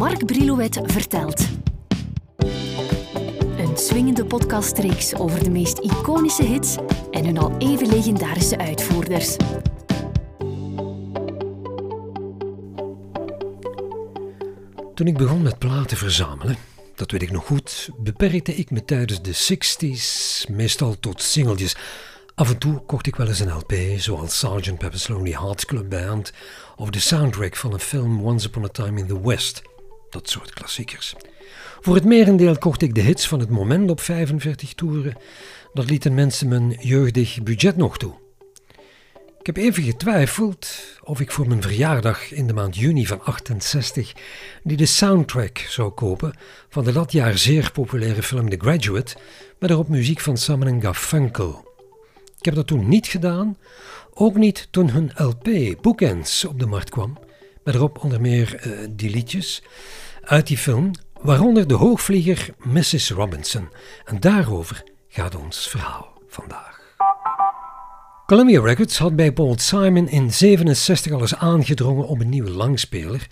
Mark Brilouet vertelt. Een swingende podcastreeks over de meest iconische hits en hun al even legendarische uitvoerders. Toen ik begon met platen verzamelen, dat weet ik nog goed, beperkte ik me tijdens de 60s meestal tot singeltjes. Af en toe kocht ik wel eens een LP, zoals Sgt. Pepper's Lonely Hearts Club Band of de soundtrack van een film Once Upon a Time in the West. Dat soort klassiekers. Voor het merendeel kocht ik de hits van het moment op 45 toeren. Dat lieten mensen mijn jeugdig budget nog toe. Ik heb even getwijfeld of ik voor mijn verjaardag in de maand juni van 68 die de soundtrack zou kopen van de dat jaar zeer populaire film The Graduate, met erop muziek van Simon Garfunkel. Ik heb dat toen niet gedaan, ook niet toen hun LP Bookends op de markt kwam, met erop onder meer uh, die liedjes uit die film, waaronder de hoogvlieger Mrs. Robinson. En daarover gaat ons verhaal vandaag. Columbia Records had bij Paul Simon in 67 al eens aangedrongen op een nieuwe langspeler,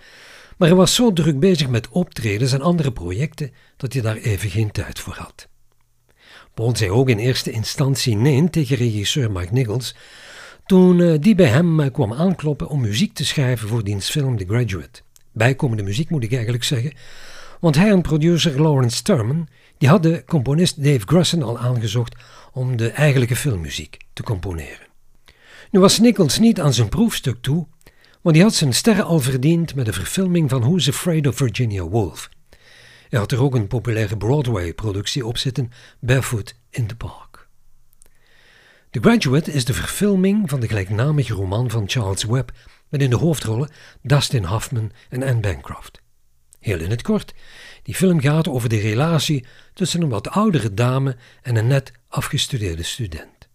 maar hij was zo druk bezig met optredens en andere projecten dat hij daar even geen tijd voor had. Paul zei ook in eerste instantie nee tegen regisseur Mike Nichols toen eh, die bij hem eh, kwam aankloppen om muziek te schrijven voor diens film The Graduate. Bijkomende muziek moet ik eigenlijk zeggen, want hij en producer Lawrence Sturman die hadden componist Dave Grusson al aangezocht om de eigenlijke filmmuziek te componeren. Nu was Nichols niet aan zijn proefstuk toe, want hij had zijn sterren al verdiend met de verfilming van Who's Afraid of Virginia Woolf. Hij had er ook een populaire Broadway-productie op zitten, Barefoot in the Park. The Graduate is de verfilming van de gelijknamige roman van Charles Webb met in de hoofdrollen Dustin Hoffman en Anne Bancroft. Heel in het kort, die film gaat over de relatie tussen een wat oudere dame en een net afgestudeerde student.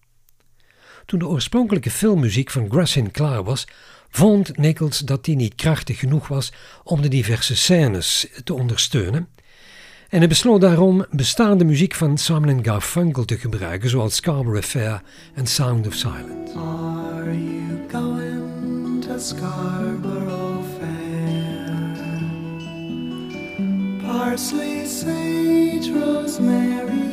Toen de oorspronkelijke filmmuziek van Grassin klaar was, vond Nichols dat die niet krachtig genoeg was om de diverse scènes te ondersteunen. En hij besloot daarom bestaande muziek van Simon Garfunkel te gebruiken, zoals Scarborough Fair en Sound of Silence. Are you going to Scarborough Fair? Parsley, sage, rosemary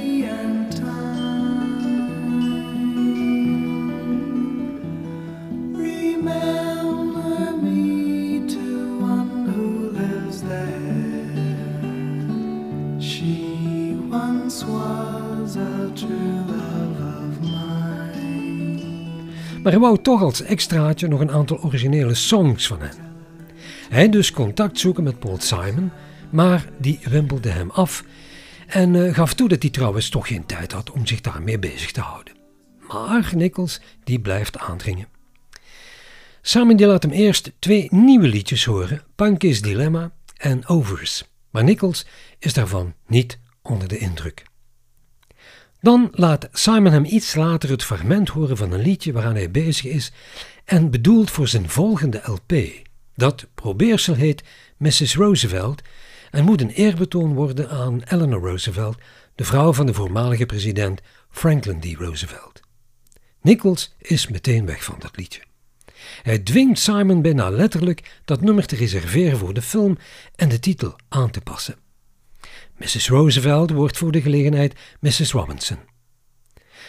Maar hij wou toch als extraatje nog een aantal originele songs van hen. Hij dus contact zoeken met Paul Simon, maar die wimpelde hem af en uh, gaf toe dat hij trouwens toch geen tijd had om zich daarmee bezig te houden. Maar Nichols die blijft aandringen. Simon die laat hem eerst twee nieuwe liedjes horen, Punky's Dilemma en Overs. Maar Nichols is daarvan niet onder de indruk. Dan laat Simon hem iets later het fragment horen van een liedje waaraan hij bezig is en bedoeld voor zijn volgende LP. Dat probeersel heet Mrs. Roosevelt en moet een eerbetoon worden aan Eleanor Roosevelt, de vrouw van de voormalige president Franklin D. Roosevelt. Nichols is meteen weg van dat liedje. Hij dwingt Simon bijna letterlijk dat nummer te reserveren voor de film en de titel aan te passen. Mrs. Roosevelt wordt voor de gelegenheid Mrs. Robinson.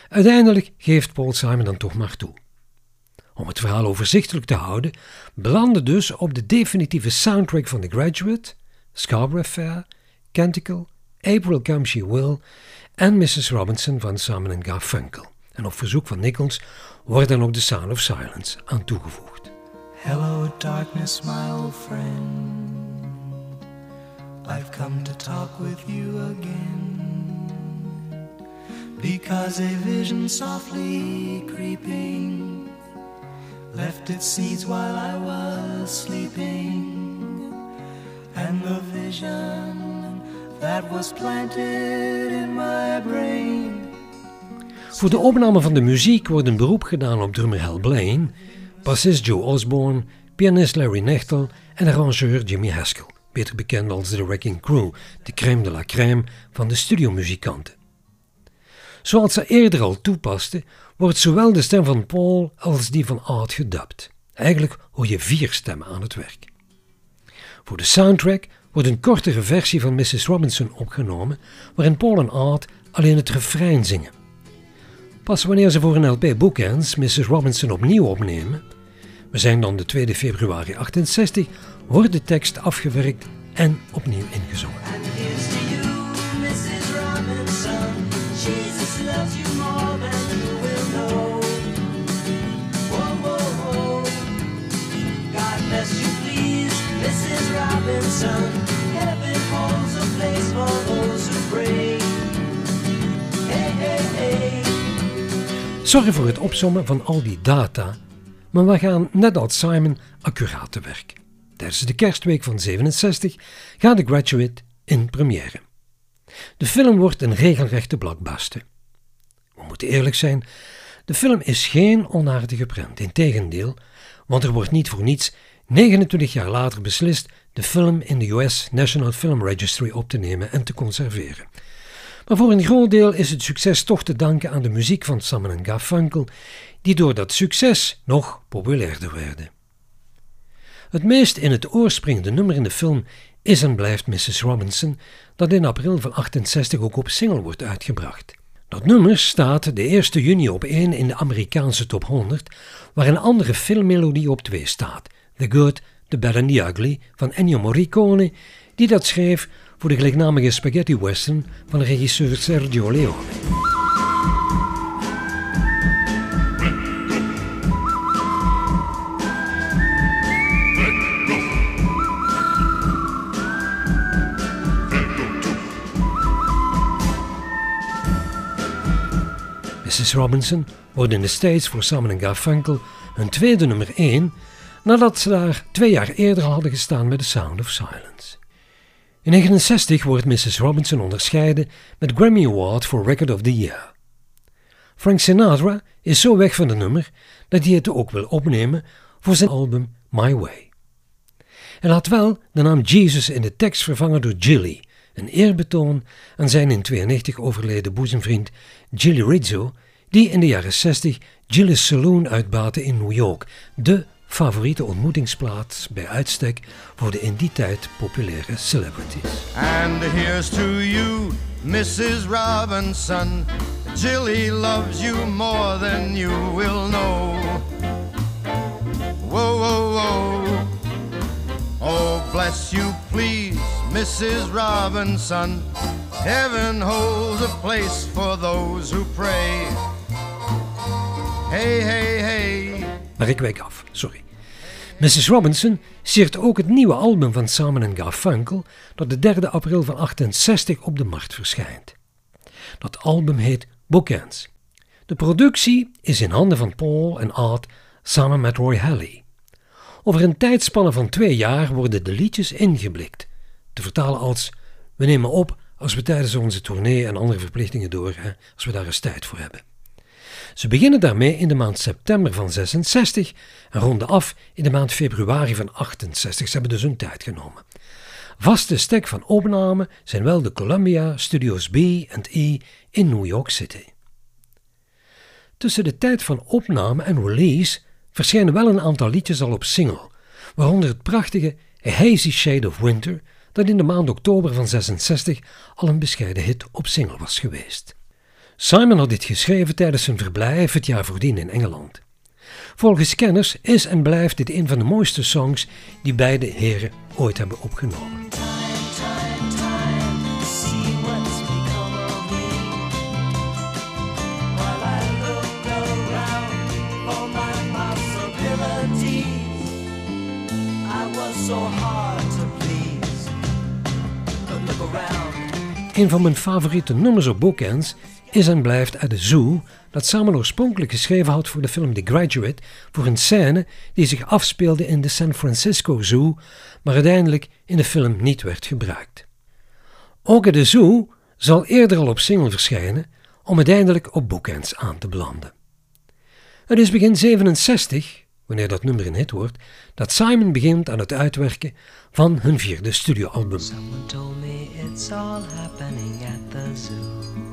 Uiteindelijk geeft Paul Simon dan toch maar toe. Om het verhaal overzichtelijk te houden, belanden dus op de definitieve soundtrack van The Graduate, Scarborough Fair, Canticle, April She Will en Mrs. Robinson van Simon Garfunkel. En op verzoek van Nichols wordt dan ook The Sound of Silence aan toegevoegd. Hello darkness my old friend I've come to talk with you again. Because a vision softly creeping Left its seeds while I was sleeping. And the vision that was planted in my brain. Voor de opname van de muziek wordt een beroep gedaan op drummer Hal Blaine, bassist Joe Osborne, pianist Larry Nechtel en arrangeur Jimmy Haskell, beter bekend als de Wrecking Crew, de crème de la crème van de studiomuzikanten. Zoals ze eerder al toepaste, wordt zowel de stem van Paul als die van Art gedubt. Eigenlijk hoor je vier stemmen aan het werk. Voor de soundtrack wordt een kortere versie van Mrs. Robinson opgenomen, waarin Paul en Art alleen het refrein zingen. Pas wanneer ze voor een LP Bookends Mrs. Robinson opnieuw opnemen, we zijn dan de 2 februari 68, wordt de tekst afgewerkt en opnieuw ingezongen. Sorry voor het opzommen van al die data, maar we gaan net als Simon accuraat te werk. Tijdens de kerstweek van 67 gaat The Graduate in première. De film wordt een regelrechte blockbuster. We moeten eerlijk zijn, de film is geen onaardige prent, integendeel, want er wordt niet voor niets 29 jaar later beslist de film in de US National Film Registry op te nemen en te conserveren. Maar voor een groot deel is het succes toch te danken aan de muziek van Simon Garfunkel, die door dat succes nog populairder werden. Het meest in het oor springende nummer in de film is en blijft Mrs. Robinson, dat in april van 68 ook op single wordt uitgebracht. Dat nummer staat de 1 juni op 1 in de Amerikaanse top 100, waar een andere filmmelodie op 2 staat, The Good, The Bad and the Ugly van Ennio Morricone, die dat schreef voor de gelijknamige spaghetti western van regisseur Sergio Leone. Mrs. Robinson wordt in de States voor Simon Garfunkel hun tweede nummer 1 nadat ze daar twee jaar eerder hadden gestaan met The Sound of Silence. In 1969 wordt Mrs. Robinson onderscheiden met Grammy Award for Record of the Year. Frank Sinatra is zo weg van de nummer dat hij het ook wil opnemen voor zijn album My Way. Hij laat wel de naam Jesus in de tekst vervangen door Jilly, een eerbetoon aan zijn in 92 overleden boezemvriend Jilly Rizzo, die in de jaren 60 Jilly's Saloon uitbaatte in New York, de favoriete ontmoetingsplaats bij uitstek voor de in die tijd populaire celebrities. And here's to you, Mrs. Robinson. Jilly loves you more than you will know. Whoa, whoa, whoa. Oh, bless you, please, Mrs. Robinson. Heaven holds a place for those who pray. Hey, hey, hey. Maar ik wijk af, sorry. Mrs. Robinson siert ook het nieuwe album van Simon Garfunkel, dat de 3 april van 68 op de markt verschijnt. Dat album heet Bookends. De productie is in handen van Paul en Art samen met Roy Halley. Over een tijdspanne van twee jaar worden de liedjes ingeblikt, te vertalen als we nemen op als we tijdens onze tournee en andere verplichtingen doorgaan, als we daar eens tijd voor hebben. Ze beginnen daarmee in de maand september van 66 en ronden af in de maand februari van 68. Ze hebben dus hun tijd genomen. Vaste stek van opname zijn wel de Columbia Studios B E in New York City. Tussen de tijd van opname en release verschijnen wel een aantal liedjes al op single, waaronder het prachtige A Hazy Shade of Winter, dat in de maand oktober van 66 al een bescheiden hit op single was geweest. Simon had dit geschreven tijdens zijn verblijf het jaar voordien in Engeland. Volgens kenners is en blijft dit een van de mooiste songs die beide heren ooit hebben opgenomen. Een van mijn favoriete nummers op Bookends is en blijft uit de Zoo, dat samen oorspronkelijk geschreven had voor de film The Graduate, voor een scène die zich afspeelde in de San Francisco Zoo, maar uiteindelijk in de film niet werd gebruikt. Ook de Zoo zal eerder al op single verschijnen, om uiteindelijk op bookends aan te belanden. Het is begin 67, wanneer dat nummer een hit wordt, dat Simon begint aan het uitwerken van hun vierde studioalbum. Someone told me it's all happening at the zoo.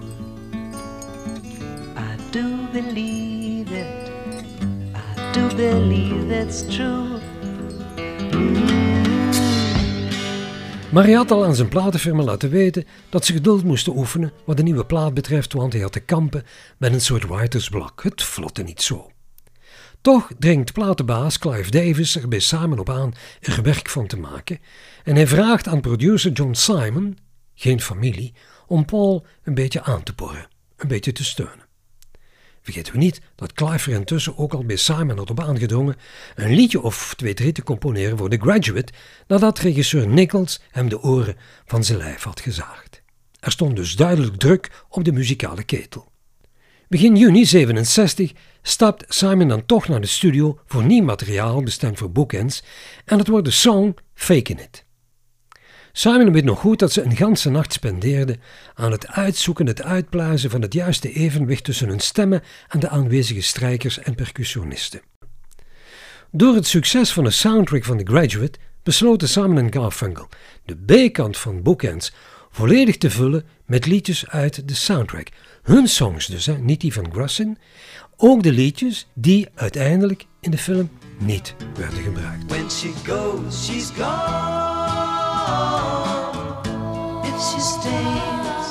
Do believe it. I do believe it's true. Maar hij had al aan zijn platenfirma laten weten dat ze geduld moesten oefenen wat de nieuwe plaat betreft, want hij had te kampen met een soort writersblok. Het vlotte niet zo. Toch dringt platenbaas Clive Davis er bij Simon op aan er werk van te maken en hij vraagt aan producer John Simon, geen familie, om Paul een beetje aan te porren, een beetje te steunen. Vergeten we niet dat Clive er intussen ook al bij Simon had op aangedrongen een liedje of twee drie te componeren voor The Graduate, nadat regisseur Nichols hem de oren van zijn lijf had gezaagd. Er stond dus duidelijk druk op de muzikale ketel. Begin juni 67 stapt Simon dan toch naar de studio voor nieuw materiaal bestemd voor bookends en het wordt de song Faking It. Simon weet nog goed dat ze een ganse nacht spendeerden aan het uitzoeken, het uitpluizen van het juiste evenwicht tussen hun stemmen en de aanwezige strijkers en percussionisten. Door het succes van de soundtrack van The Graduate besloten Simon en Garfunkel de B-kant van Bookends volledig te vullen met liedjes uit de soundtrack. Hun songs dus, niet die van Grussin. Ook de liedjes die uiteindelijk in de film niet werden gebruikt. She stays,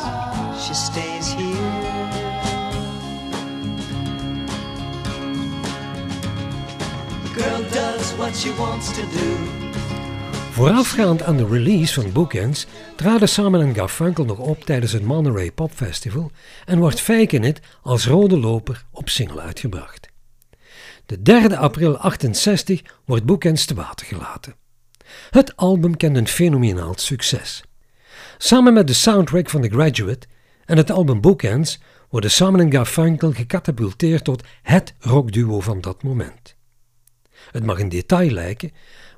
she stays here. The girl does what she wants to do. Voorafgaand aan de release van Bookends traden Simon en Garfunkel nog op tijdens het Monterey Pop Festival en wordt Faken It als rode loper op single uitgebracht. De 3 april 68 wordt Bookends te water gelaten. Het album kent een fenomenaal succes. Samen met de soundtrack van The Graduate en het album Bookends worden Simon en Garfunkel gecatapulteerd tot het rockduo van dat moment. Het mag een detail lijken,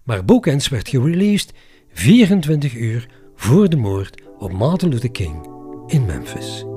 maar Bookends werd gereleased 24 uur voor de moord op Martin Luther King in Memphis.